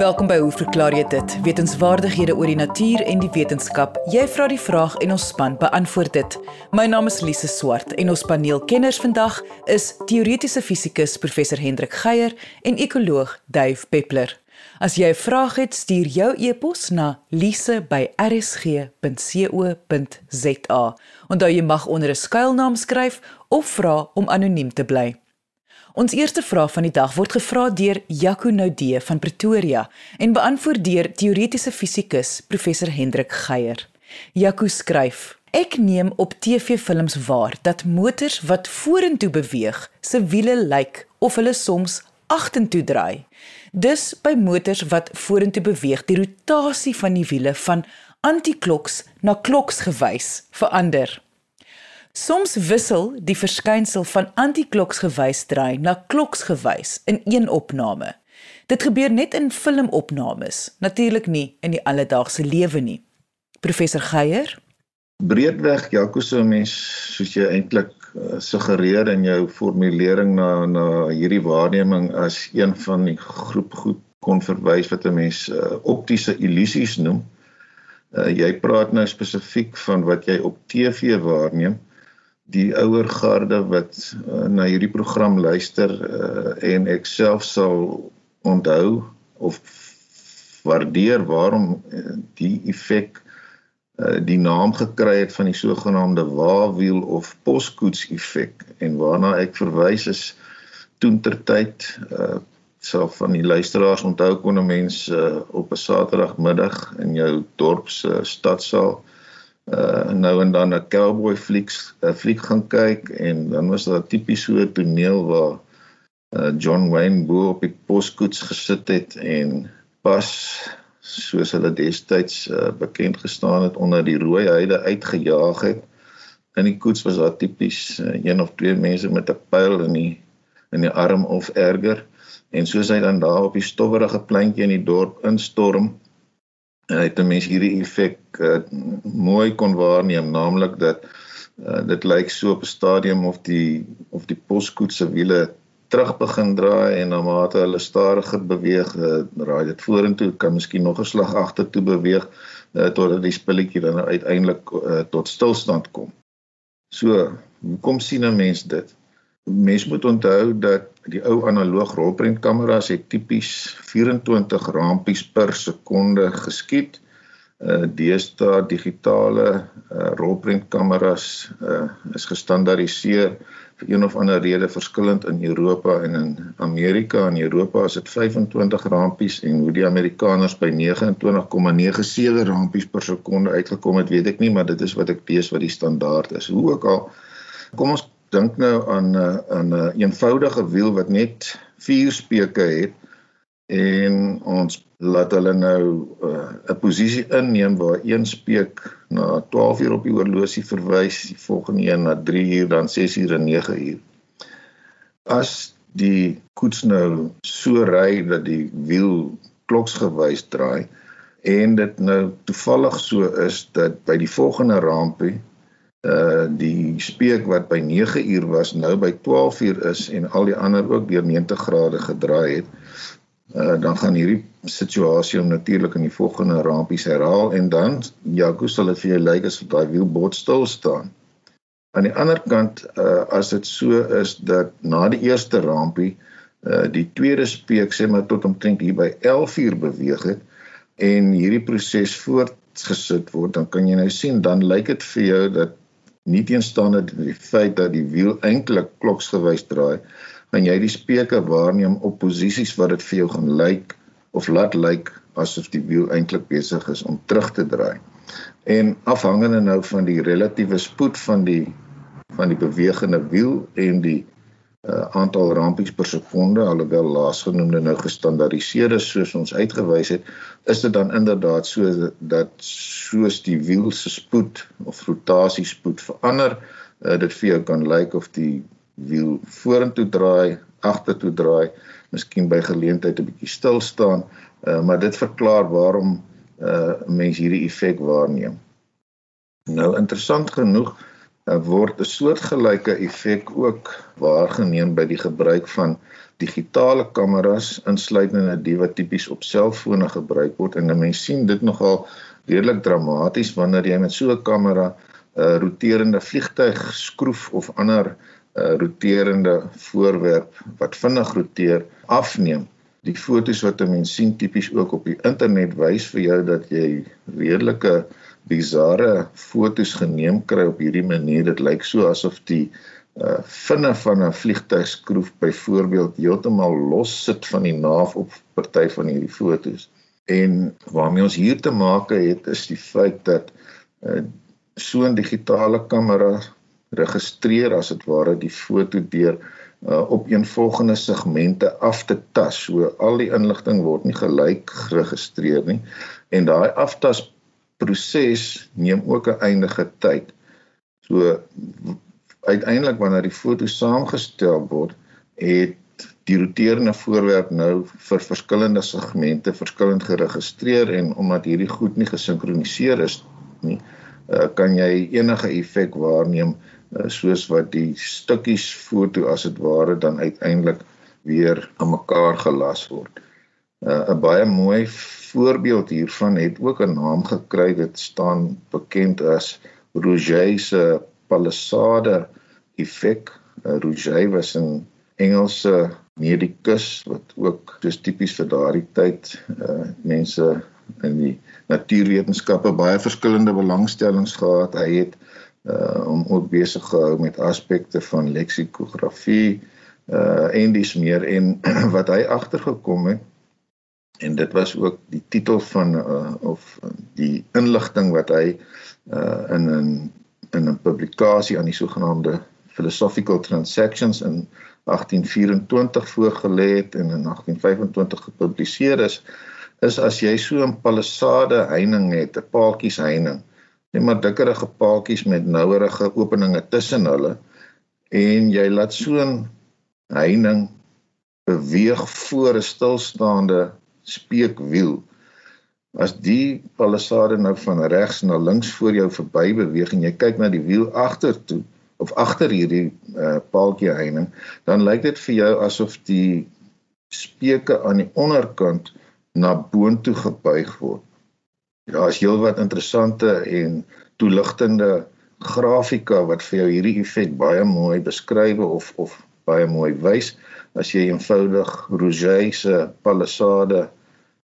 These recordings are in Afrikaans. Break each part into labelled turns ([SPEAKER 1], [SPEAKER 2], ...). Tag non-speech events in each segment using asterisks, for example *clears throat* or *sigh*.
[SPEAKER 1] Welkom by Hoe verklaar jy dit? Wetenskapwaardighede oor die natuur en die wetenskap. Jy vra die vraag en ons span beantwoord dit. My naam is Lise Swart en ons paneelkenners vandag is teoretiese fisikus professor Hendrik Geier en ekoloog Dave Peppler. As jy 'n vraag het, stuur jou e-pos na lise@rsg.co.za. Onthou jy mag onder 'n skuilnaam skryf of vra om anoniem te bly. Ons eerste vraag van die dag word gevra deur Jaco Noudee van Pretoria en beantwoord deur teoretiese fisikus professor Hendrik Geier. Jaco skryf: Ek neem op TV-films waar dat motors wat vorentoe beweeg, se wiele lyk of hulle soms agtertoe draai. Dus by motors wat vorentoe beweeg, die rotasie van die wiele van antikloks na kloks gewys verander. Soms wissel die verskynsel van antikloksgewys draai na kloksgewys in een opname. Dit gebeur net in filmopnames, natuurlik nie in die alledaagse lewe nie. Professor Geier
[SPEAKER 2] Breedweg Jaco se mens soos jy eintlik uh, suggereer in jou formulering na na hierdie waarneming as een van die groep goed kon verwys wat 'n mens uh, optiese illusies noem. Uh, jy praat nou spesifiek van wat jy op TV waarneem die ouer garde wat uh, na hierdie program luister uh, en ek self sal onthou of waardeer waarom uh, die effek uh, die naam gekry het van die sogenaamde waawiel of poskoets effek. En waarna ek verwys is toentertyd uh, sal van die luisteraars onthou kon 'n mens uh, op 'n saterdagmiddag in jou dorp se uh, stadsaal uh nou en dan 'n cowboy flieks 'n uh, fliek gaan kyk en dan was daar tipies so 'n toneel waar uh John Wayne bo op die poskoets gesit het en pas soos hulle destyds uh, bekend gestaan het onder die rooi heide uitgejaag het. In die koets was daar tipies uh, een of twee mense met 'n pyl in die in die arm of erger en soos hy dan daar op die stowwerige pleintjie in die dorp instorm het 'n mens hierdie effek uh, mooi kon waarneem naamlik dat uh, dit lyk so op 'n stadium of die of die poskoets se wiele terug begin draai en na mate hulle stadiger beweeg uh, raai dit vorentoe kan miskien nog 'n slag agtertoe beweeg uh, totdat die spulletjie dan uiteindelik uh, tot stilstand kom. So, hoekom sien 'n mens dit? Mens moet onthou dat die ou analoog rolprentkameras het tipies 24 rampies per sekonde geskiet. Uh deesdae digitale uh rolprentkameras uh is gestandaardiseer vir een of ander rede verskillend in Europa en in Amerika. In Europa is dit 25 rampies en hoe die Amerikaners by 29,97 rampies per sekonde uitgekom het, weet ek nie, maar dit is wat ek lees wat die standaard is. Hoe ook al kom ons dink nou aan 'n uh, aan 'n uh, eenvoudige wiel wat net vier speke het en ons laat hulle nou 'n uh, posisie inneem waar een speek na 12 uur op die horlosie verwys, die volgende een na 3 uur, dan 6 uur en 9 uur. As die koets nou so ry dat die wiel kloksgewys draai en dit nou toevallig so is dat by die volgende rampie uh die speek wat by 9 uur was nou by 12 uur is en al die ander ook deur 90 grade gedraai het uh dan gaan hierdie situasie om natuurlik in die volgende rampies herhaal en dan Jaco sal dit vir jou lyk as daai wiel bot stil staan. Aan die ander kant uh as dit so is dat na die eerste rampie uh die tweede speek sê maar tot omtrent hier by 11 uur beweeg het en hierdie proses voortgesit word dan kan jy nou sien dan lyk dit vir jou dat nie teenstaande die feit dat die wiel eintlik kloksgewys draai, gaan jy die speke waarneem op posisies wat dit vir jou gaan lyk of laat lyk asof die wiel eintlik besig is om terug te draai. En afhangende nou van die relatiewe spoed van die van die bewegende wiel en die uh, aantal rampies per sekonde alhoewel laasgenoemde nou gestandaardiseer is soos ons uitgewys het is dit dan inderdaad so dat soos die wiel se spoed of rotasiespoed verander uh, dit vir jou kan lyk of die wiel vorentoe draai agtertoe draai miskien by geleentheid 'n bietjie stil staan uh, maar dit verklaar waarom uh, mense hierdie effek waarneem. Nou interessant genoeg word 'n soortgelyke effek ook waargeneem by die gebruik van digitale kameras insluitende die wat tipies op selfone gebruik word. En 'n mens sien dit nogal redelik dramaties wanneer jy met so 'n kamera 'n uh, roterende vliegtyg skroef of ander uh, roterende voorwerp wat vinnig roteer afneem. Die fotos wat 'n mens sien tipies ook op die internet wys vir jou dat jy redelike bizarre fotos geneem kry op hierdie manier. Dit lyk so asof die uh vinne van 'n vliegtuigskroef byvoorbeeld heeltemal los sit van die naaf op party van hierdie fotos. En waarmee ons hier te maak het is die feit dat uh so 'n digitale kamera registreer as dit ware die foto deur uh, op eenvolgende segmente af te tas. So al die inligting word nie gelyk geregistreer nie. En daai aftas proses neem ook 'n eindige tyd. So uiteindelik wanneer die foto saamgestel word, het die roterende voorwerp nou vir verskillende segmente verskillend geregistreer en omdat hierdie goed nie gesinkroniseer is nie, uh, kan jy enige effek waarneem Eh, soos wat die stukkies foto as dit ware dan uiteindelik weer aan mekaar gelas word. Eh, 'n Baie mooi voorbeeld hiervan het ook 'n naam gekry. Dit staan bekend as Rouget se palisade effek. Eh, Rouget was 'n Engelse medikus wat ook soos tipies vir daardie tyd uh mense in die natuurwetenskappe baie verskillende belangstellings gehad. Hy het uh om ook besig gehou met aspekte van leksikografie uh en dis meer en *clears throat* wat hy agtergekom het en dit was ook die titel van uh of die inligting wat hy uh in 'n in 'n publikasie aan die sogenaamde philosophical transactions in 1824 voorgelê het en in 1825 gepubliseer is is as jy so 'n palisade heining het 'n paaltjies heining net maar dikkerige paadjies met nouerige openinge tussen hulle en jy laat so 'n heining beweeg voor 'n stilstaande speekwiel. As die palisade nou van regs na links voor jou verby beweeg en jy kyk na die wiel agtertoe of agter hierdie uh, paaltjie heining, dan lyk dit vir jou asof die speke aan die onderkant na boontoe gebuig word. Daar is heelwat interessante en toeligtende grafika wat vir jou hierdie effek baie mooi beskryf of of baie mooi wys as jy eenvoudig Rouget se palisade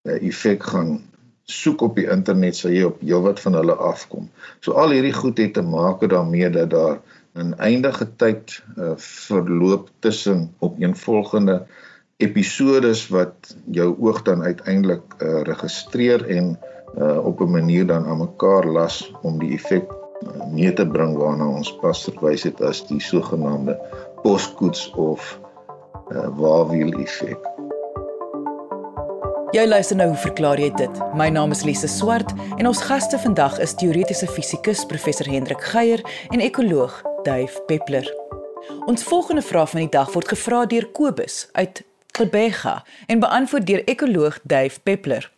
[SPEAKER 2] eh, effek gaan soek op die internet sal jy op heelwat van hulle afkom. So al hierdie goed het te maak daarmee dat daar 'n eindige tyd uh, verloop tussen op eenvolgende episodes wat jou oog dan uiteindelik uh, registreer en uh, op 'n manier dan aan mekaar las om die effek mee te bring waarna ons pas verwys het as die sogenaamde poskoets of uh, waarwiel effek.
[SPEAKER 1] Jy luister nou hoe verklaar jy dit? My naam is Lise Swart en ons gaste vandag is teoretiese fisikus professor Hendrik Geier en ekoloog Duif Peppler. Ons volgende vraag van die dag word gevra deur Kobus uit Klebega en beantwoord deur ekoloog Duif Peppler.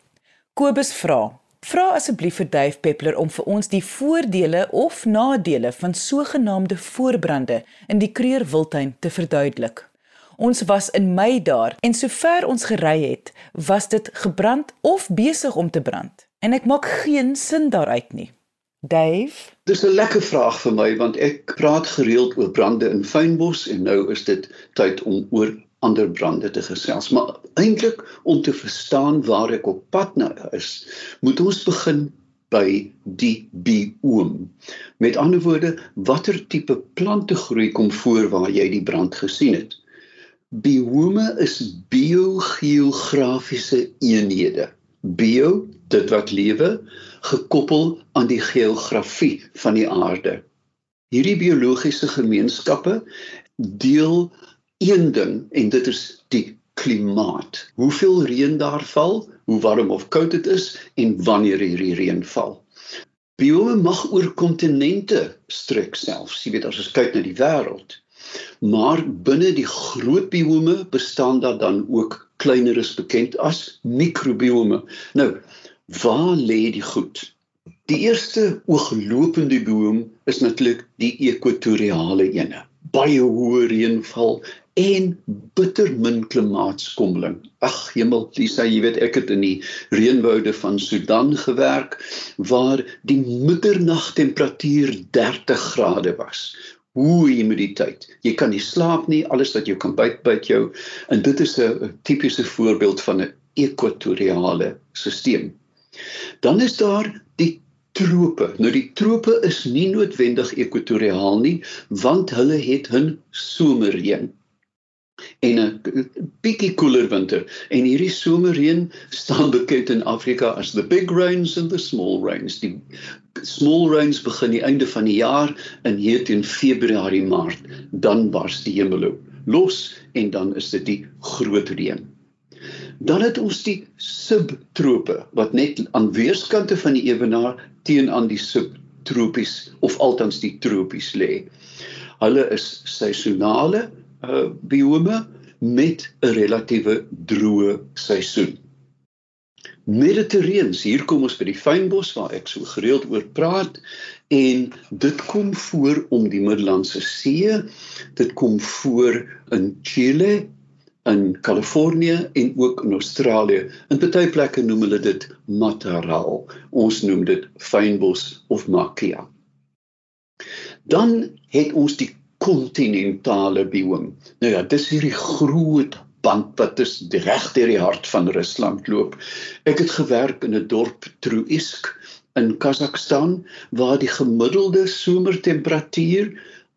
[SPEAKER 1] Kobus vra: Vra asseblief vir Dave Peppler om vir ons die voordele of nadele van sogenaamde voorbrande in die Kreur Wildtuin te verduidelik. Ons was in Mei daar en sover ons gery het, was dit gebrand of besig om te brand. En ek maak geen sin daaruit nie. Dave,
[SPEAKER 3] dis 'n lekker vraag vir my want ek praat gereeld oor brande in fynbos en nou is dit tyd om oor ander brande te gesels, maar eintlik om te verstaan waar ek op pad na is, moet ons begin by die bioom. Met ander woorde, watter tipe plante groei kom voor waar jy die brand gesien het? Biome is biogeografiese eenhede. Bio, dit wat lewe, gekoppel aan die geografie van die aarde. Hierdie biologiese gemeenskappe deel een ding en dit is die klimaat. Hoeveel reën daar val, hoe warm of koud dit is en wanneer hierdie reën val. Biome mag oor kontinente strek selfs, jy weet as ons kyk na die wêreld. Maar binne die groot biome bestaan daar dan ook kleineres bekend as mikrobiome. Nou, waar lê die goed? Die eerste ooglopende boom is natuurlik die ekwatoriale ene. Baie hoë reënval en bitter min klimaatskommeling. Ag hemel, Lisa, jy weet ek het in die reënwoude van Sudan gewerk waar die middernagtemperatuur 30 grade was. Hoe humiditeit. Jy kan nie slaap nie, alles wat jy kan byt byt jou. En dit is 'n tipiese voorbeeld van 'n ekwatoriale stelsel. Dan is daar die trope. Nou die trope is nie noodwendig ekwatoriaal nie, want hulle het 'n somerreën en 'n bietjie koeler winter. En hierdie somerreën staan bekend in Afrika as the big rains and the small rains. Die small rains begin die einde van die jaar in hier teen Februarie, Maart, dan bars die hemel los en dan is dit die groot reën. Dan het ons die subtrope wat net aan weerskante van die ewenaar teen aan die subtropies of althans die tropies lê. Hulle is seisonale uh, biome met 'n relatiewe droë seisoen. Mediterreens, hier kom ons by die fynbos waar ek so gereeld oor praat en dit kom voor om die Middellandse See. Dit kom voor in Chile, in Kalifornië en ook in Australië. In baie plekke noem hulle dit mataral. Ons noem dit fynbos of makia. Dan het ons die kontinentale biome. Nou ja, dis hierdie groot band wat is reg deur die hart van Rusland loop. Ek het gewerk in 'n dorp Truisk in Kazakhstan waar die gemiddelde somertemperatuur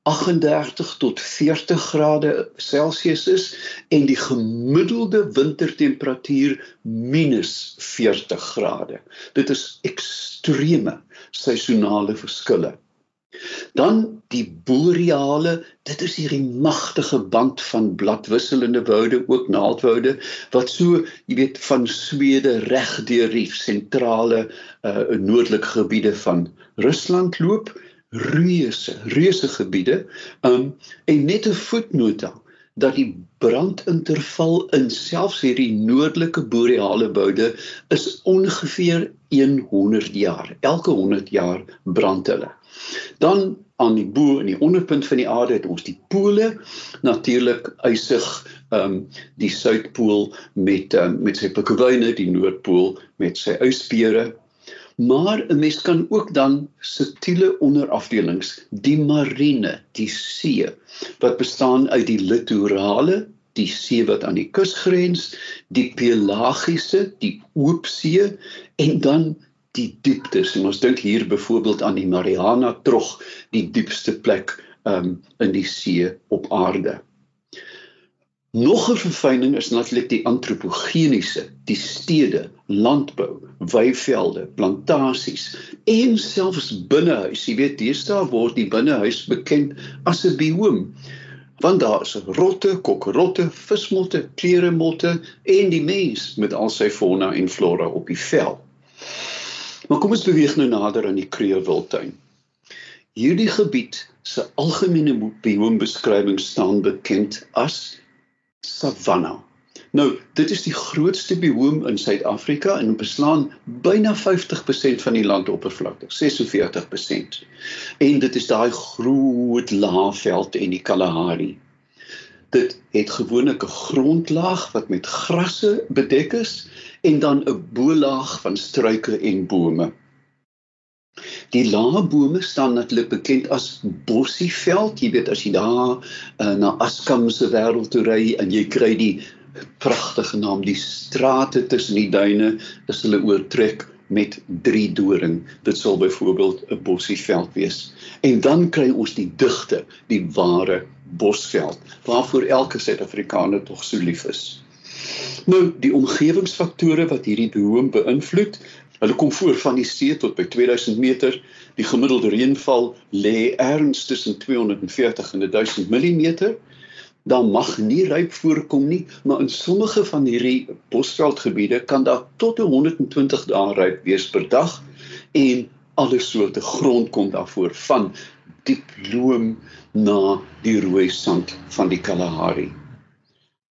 [SPEAKER 3] 38 tot 40 grade Celsius is en die gemiddelde wintertemperatuur minus 40 grade. Dit is ekstreme seisonale verskille. Dan die boreale, dit is hierdie magtige band van bladwisselende woude, ook naaldwoude wat so, jy weet, van Swede reg deur die sentrale uh noordelike gebiede van Rusland loop, reuse, reuse gebiede. Um en net 'n voetnota dat die brandinterval in selfs hierdie noordelike boreale woude is ongeveer 100 jaar. Elke 100 jaar brand hulle. Dan aan die bo in die onderpunt van die aarde het ons die pole natuurlik eisig ehm um, die suidpool met um, met sy pikwyne die noordpool met sy ysbere maar 'n mens kan ook dan subtiele onderafdelings die marine die see wat bestaan uit die litorale die see wat aan die kus grens die pelagiese die oop see en dan die dieptes en ons dink hier byvoorbeeld aan die Mariana Trog, die diepste plek um, in die see op aarde. Nog 'n verfyning is natuurlik die antropogeniese, die stede, landbou, weivelde, plantasies en selfs binnehuis. Jy weet, deesdae word die binnehuis bekend as 'n bioom want daar is rotte, kokrotte, vismotte, kleremotte en die mens met al sy fauna en flora op die veld. Maar kom ons beweeg nou nader aan die Kruger Wildtuin. Hierdie gebied se algemene bioombeskrywing staan bekend as savanna. Nou, dit is die grootste bioom in Suid-Afrika en beslaan byna 50% van die landoppervlakte, 46%. En dit is daai groot laafveld en die Kalahari. Dit het gewoonlik 'n grondlaag wat met grasse bedek is en dan 'n bolaag van struike en bome. Die lae bome staan natuurlik bekend as bossieveld. Jy weet as jy daar uh, na Askam se wêreld toe ry en jy kry die pragtige naam die strate tussen die duine, is hulle oortrek met drie doring. Dit sal byvoorbeeld 'n bossieveld wees. En dan kry ons die digte, die ware bosveld waarvoor elke Suid-Afrikaner tog so lief is. Nou, die omgewingsfaktore wat hierdie boom beïnvloed, hulle kom voor van die see tot by 2000 meter. Die gemiddelde reënval lê erns tussen 240 en 1000 mm dan mag nie ryp voorkom nie, maar in sommige van hierdie bosveldgebiede kan daar tot 120 dae ryp wees per dag en alle soorte grond kom daarvoor van diep loom na die rooi sand van die Kalahari.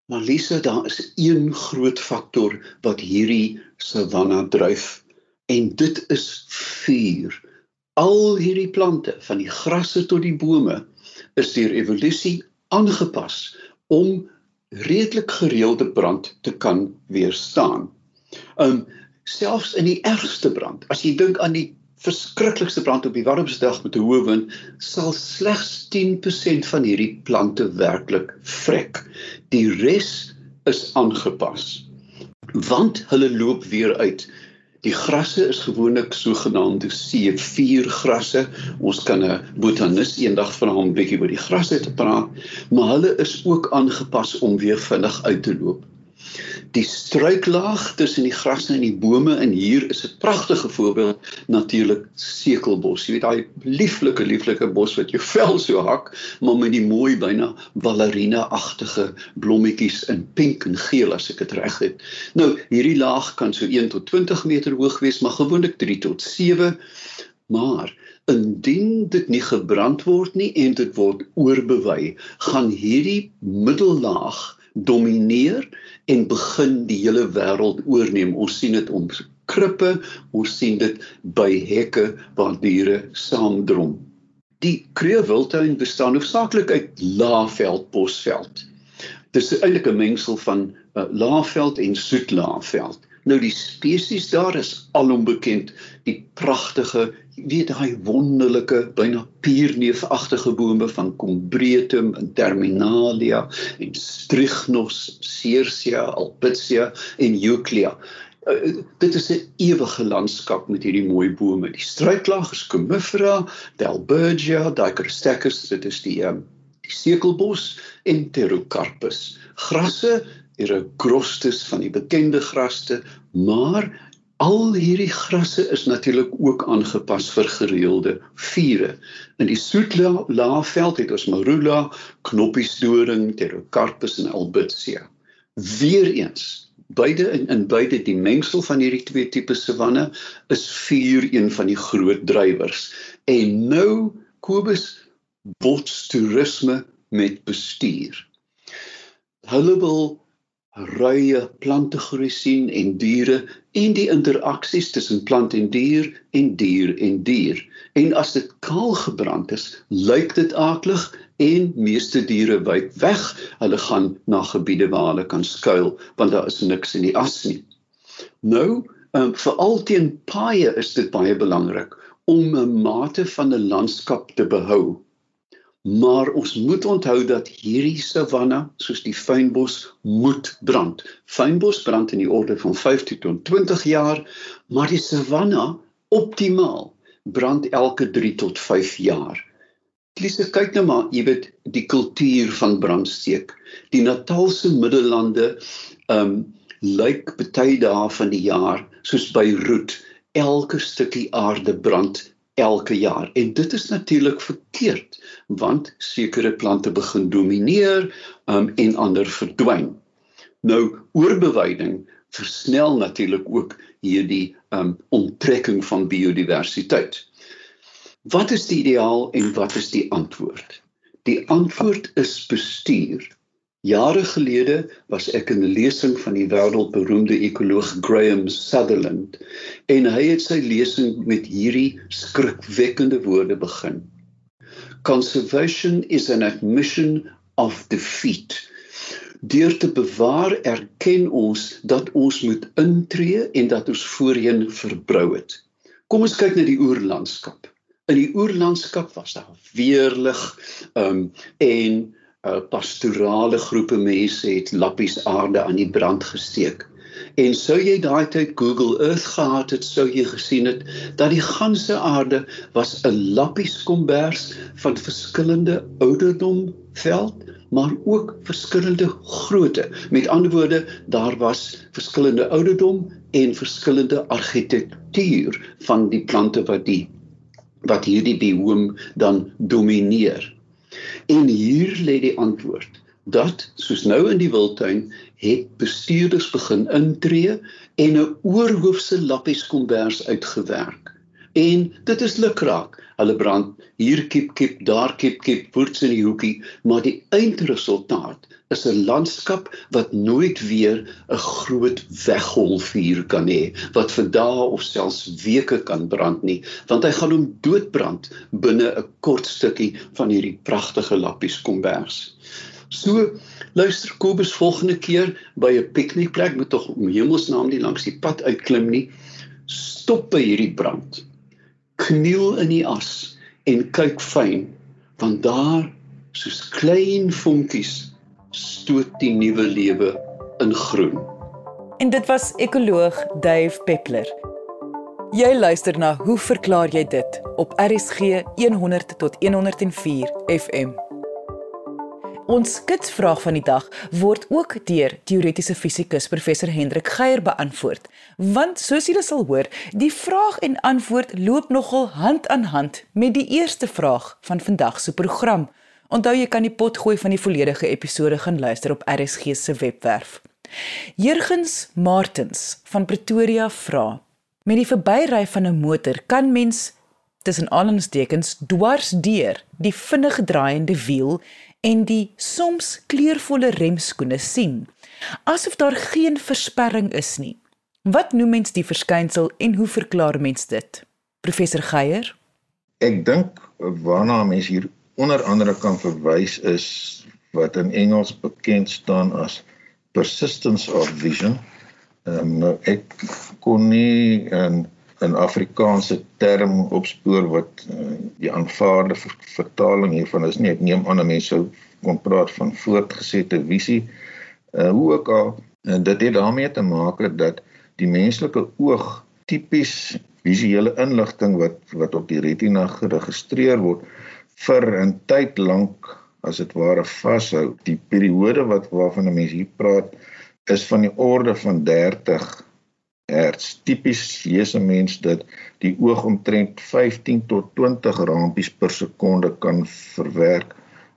[SPEAKER 3] Maar Lisa, daar is een groot faktor wat hierdie savanna dryf En dit is vuur. Al hierdie plante, van die grasse tot die bome, is deur evolusie aangepas om redelik gereelde brand te kan weerstaan. Um selfs in die ergste brand, as jy dink aan die verskriklikste brand op die warmste dag met 'n hoë wind, sal slegs 10% van hierdie plante werklik vrek. Die res is aangepas. Want hulle loop weer uit. Die grasse is gewoonlik sogenaamde C4 grasse. Ons kan 'n botanis eendag van hom 'n bietjie oor die grasse te praat, maar hulle is ook aangepas om weer vinnig uit te loop die struiklaag tussen die grasse en die bome en hier is 'n pragtige voorbeeld natuurlik sekelbos. Jy weet daai lieflike lieflike bos wat jou vel so hak, maar met die mooi byna ballerina-agtige blommetjies in pink en geel as ek dit reg het. Nou, hierdie laag kan so 1 tot 20 meter hoog wees, maar gewoonlik 3 tot 7. Maar indien dit nie gebrand word nie en dit word oorbewy, gaan hierdie middellaag domineer en begin die hele wêreld oorneem. Ons sien dit om krippe, ons sien dit by hekke waar diere saamdrom. Die Kreeuwiltuin bestaan hoofsaaklik uit laafveld, bosveld. Dit is eintlik 'n mengsel van uh, laafveld en soetlaafveld. Nou die spesies daar is alom bekend, die pragtige, weet daai wonderlike byna pierneefagtige bome van Combretum en Terminalia en Strychnos, Cercia, Albizia en Euclea. Uh, dit is 'n ewige landskap met hierdie mooi bome. Die struiklaag is Comifera, Dalbergia, Dichrostegus, dit is die um, die sekelbos en Pterocarpus. Grasse Erokrostes van die bekende graste, maar al hierdie grasse is natuurlik ook aangepas vir gereelde vure. In die soetlaafveld het ons marula, knoppiesdoring, pterocarpus en albizia. Weereens Beide in in beide die mengsel van hierdie twee tipe savanne is vuur een van die groot drywers. En nou Kobus bots toerisme met bestuur. Hulle wil ruie plante groei sien en diere en die interaksies tussen plant en dier en dier en dier. En as dit kaal gebrand is, lyk dit aaklig en meeste diere wyk weg. Hulle gaan na gebiede waar hulle kan skuil want daar is niks in die as nie. Nou, um, veral teen paaie is dit baie belangrik om 'n mate van 'n landskap te behou Maar ons moet onthou dat hierdie savanna, soos die fynbos, moet brand. Fynbos brand in die orde van 15 tot 20 jaar, maar die savanna optimaal brand elke 3 tot 5 jaar. Kliese kyk nou maar, jy weet, die kultuur van brandsteek. Die Natalse Middellande um, lyk baie dae van die jaar soos roet elke stukkie aarde brand elke jaar en dit is natuurlik verkeerd want sekere plante begin domineer um, en ander verdwyn. Nou oorbewyding versnel natuurlik ook hierdie um, onttrekking van biodiversiteit. Wat is die ideaal en wat is die antwoord? Die antwoord is bestuur. Jare gelede was ek in 'n lesing van die wêreldberoemde ekoloog Graham Sutherland en hy het sy lesing met hierdie skrikwekkende woorde begin. Conservation is an admission of defeat. Deur te bewaar erken ons dat ons moet intree en dat ons voorheen verbrou het. Kom ons kyk na die oerlandskap. In die oerlandskap was daar weerlig um, en uh, pastorale groepe mense het lappies aarde aan die brand gesteek. En sou jy daai tyd Google Earth gehad het, sou jy gesien het dat die ganse aarde was 'n lappies kombers van verskillende ouderdom veld, maar ook verskillende grootte. Met ander woorde, daar was verskillende ouderdom en verskillende argitektuur van die plante wat die wat hierdie bioom dan domineer. En hier lê die antwoord dat soos nou in die wildtuin het bestuurders begin intree en 'n oorhoofse lappies kombers uitgewerk. En dit is lukraak. Hulle brand hier kip kip, daar kip kip, voets in die hoekie, maar die eindresultaat is 'n landskap wat nooit weer 'n groot weggolfvuur kan hê wat vir dae of selfs weke kan brand nie want hy gaan hom doodbrand binne 'n kort stukkie van hierdie pragtige lappies kombers. So luister Kobus volgende keer by 'n piknikplek moet tog om hemelsnaam nie langs die pad uitklim nie. Stop by hierdie brand. Kniel in die as en kyk fyn want daar soos klein vonkies stoot die nuwe lewe in groen.
[SPEAKER 1] En dit was ekoloog Dave Peppler. Jy luister na Hoe verklaar jy dit op RSG 100 tot 104 FM. Ons skitsvraag van die dag word ook deur teoretiese fisikus professor Hendrik Geier beantwoord. Want soos julle sal hoor, die vraag en antwoord loop nogal hand aan hand met die eerste vraag van vandag se program. Onthou jy kan die pot gooi van die volledige episode gaan luister op RSG se webwerf. Jurgens Martens van Pretoria vra: Met die verbyry van 'n motor kan mens tussen aanhalingstekens dwars deur die vinnig draaiende wiel en die soms kleurvolle remskoene sien, asof daar geen versperring is nie. Wat noem mens die verskynsel en hoe verklaar mens dit? Professor Geier?
[SPEAKER 2] Ek dink waarna mens hier onder andere kan verwys is wat in Engels bekend staan as persistence of vision. Ehm um, ek kon nie 'n 'n Afrikaanse term opspoor wat uh, die aanvaarde ver vertaling hiervan is nie. Ek neem aan mense sou kon praat van voortgesette visie. Uh, hoe ook al, en dit het daarmee te maak dat die menslike oog tipies visuele inligting wat wat op die retina geregistreer word vir 'n tyd lank as dit ware vashou. Die periode wat waarvan 'n mens hier praat is van die orde van 30 hertz. Tipies lees 'n mens dat die oog omtrent 15 tot 20 rampies per sekonde kan verwerk.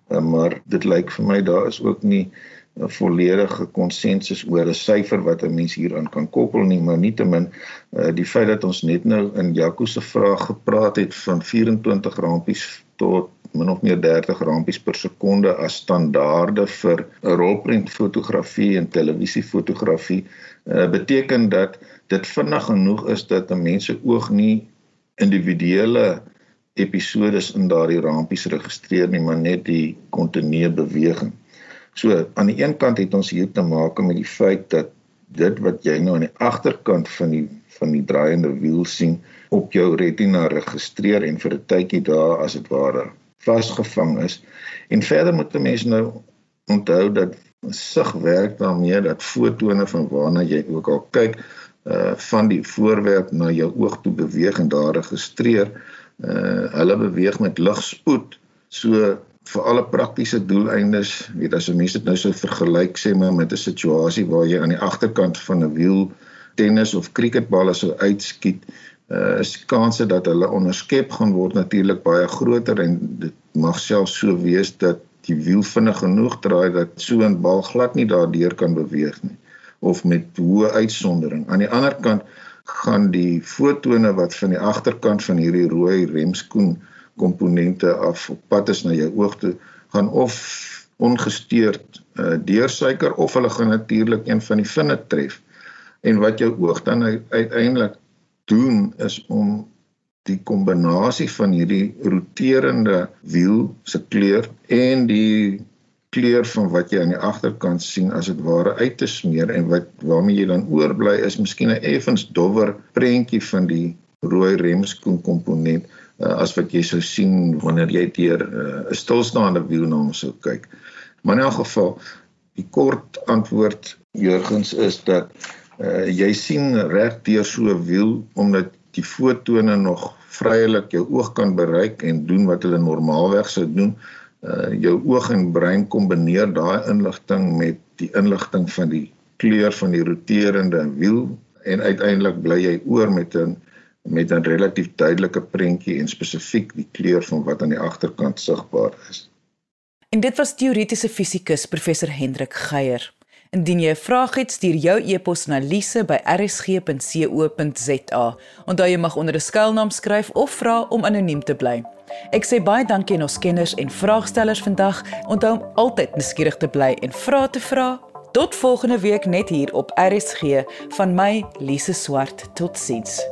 [SPEAKER 2] Eh, maar dit lyk vir my daar is ook nie 'n volledige konsensus oor 'n syfer wat 'n mens hieraan kan koppel nie, maar nietemin uh, die feit dat ons net nou in Jaco se vraag gepraat het van 24 rampies tot min of meer 30 rampies per sekonde as standaarde vir 'n rolprentfotografie en televisiefotografie uh, beteken dat dit vinnig genoeg is dat 'n mens se oog nie individuele episodes in daardie rampies registreer nie maar net die kontinuerlike beweging. So aan die een kant het ons hier te maak met die feit dat dit wat jy nou aan die agterkant van die van die draaiende wiel sien op jou retina registreer en vir 'n tydjie daar as dit ware vasgevang is. En verder moet 'n mens nou onthou dat sig werk daarmee dat fotone van waarna jy ook al kyk uh van die voorwerp na jou oog toe beweeg en daar registreer. Uh hulle beweeg met ligspoed. So vir alle praktiese doeleindes, weet as 'n mens dit nou sou vergelyk sê maar met 'n situasie waar jy aan die agterkant van 'n wiel tennis of cricketballe sou uitskiet, uh, is kanse dat hulle onderskep gaan word natuurlik baie groter en dit mag selfs so wees dat die wiel vinnig genoeg draai dat so 'n bal glad nie daardeur kan beweeg nie of met hoë uitsondering. Aan die ander kant gaan die fotone wat van die agterkant van hierdie rooi remskoen komponente af op pad is na jou oog toe gaan of ongesteurd uh, deursuiker of hulle gaan natuurlik een van die vinne tref. En wat jou oog dan uiteindelik doen is om die kombinasie van hierdie roterende wiel se kleur en die kleur van wat jy aan die agterkant sien as dit ware uit te smeer en wat waarmee jy dan oorbly is miskien 'n effens dowwer prentjie van die rooi remskoen komponent uh, as wat jy sou sien wanneer jy deur uh, 'n uh, stilstaande wiel na hom sou kyk. Maar in elk geval die kort antwoord Jurgens is dat uh, jy sien reg deur so 'n wiel omdat die fotone nog vrylik jou oog kan bereik en doen wat hulle normaalweg sou doen. Uh jou oog en brein kombineer daai inligting met die inligting van die kleur van die roterende wiel en uiteindelik bly jy oor met 'n met 'n relatief duidelike prentjie en spesifiek die kleur van wat aan die agterkant sigbaar is.
[SPEAKER 1] En dit was teoretiese fisikus professor Hendrik Geier. Indien jy 'n vraag het, stuur jou e-pos na lise@rsg.co.za. Onthou jy mag onder 'n skuilnaam skryf of vra om anoniem te bly. Ek sê baie dankie aan ons kenners en vraagstellers vandag. Onthou om altyd nuuskierig te bly en vra te vra. Tot volgende week net hier op RSG van my Lise Swart. Totsiens.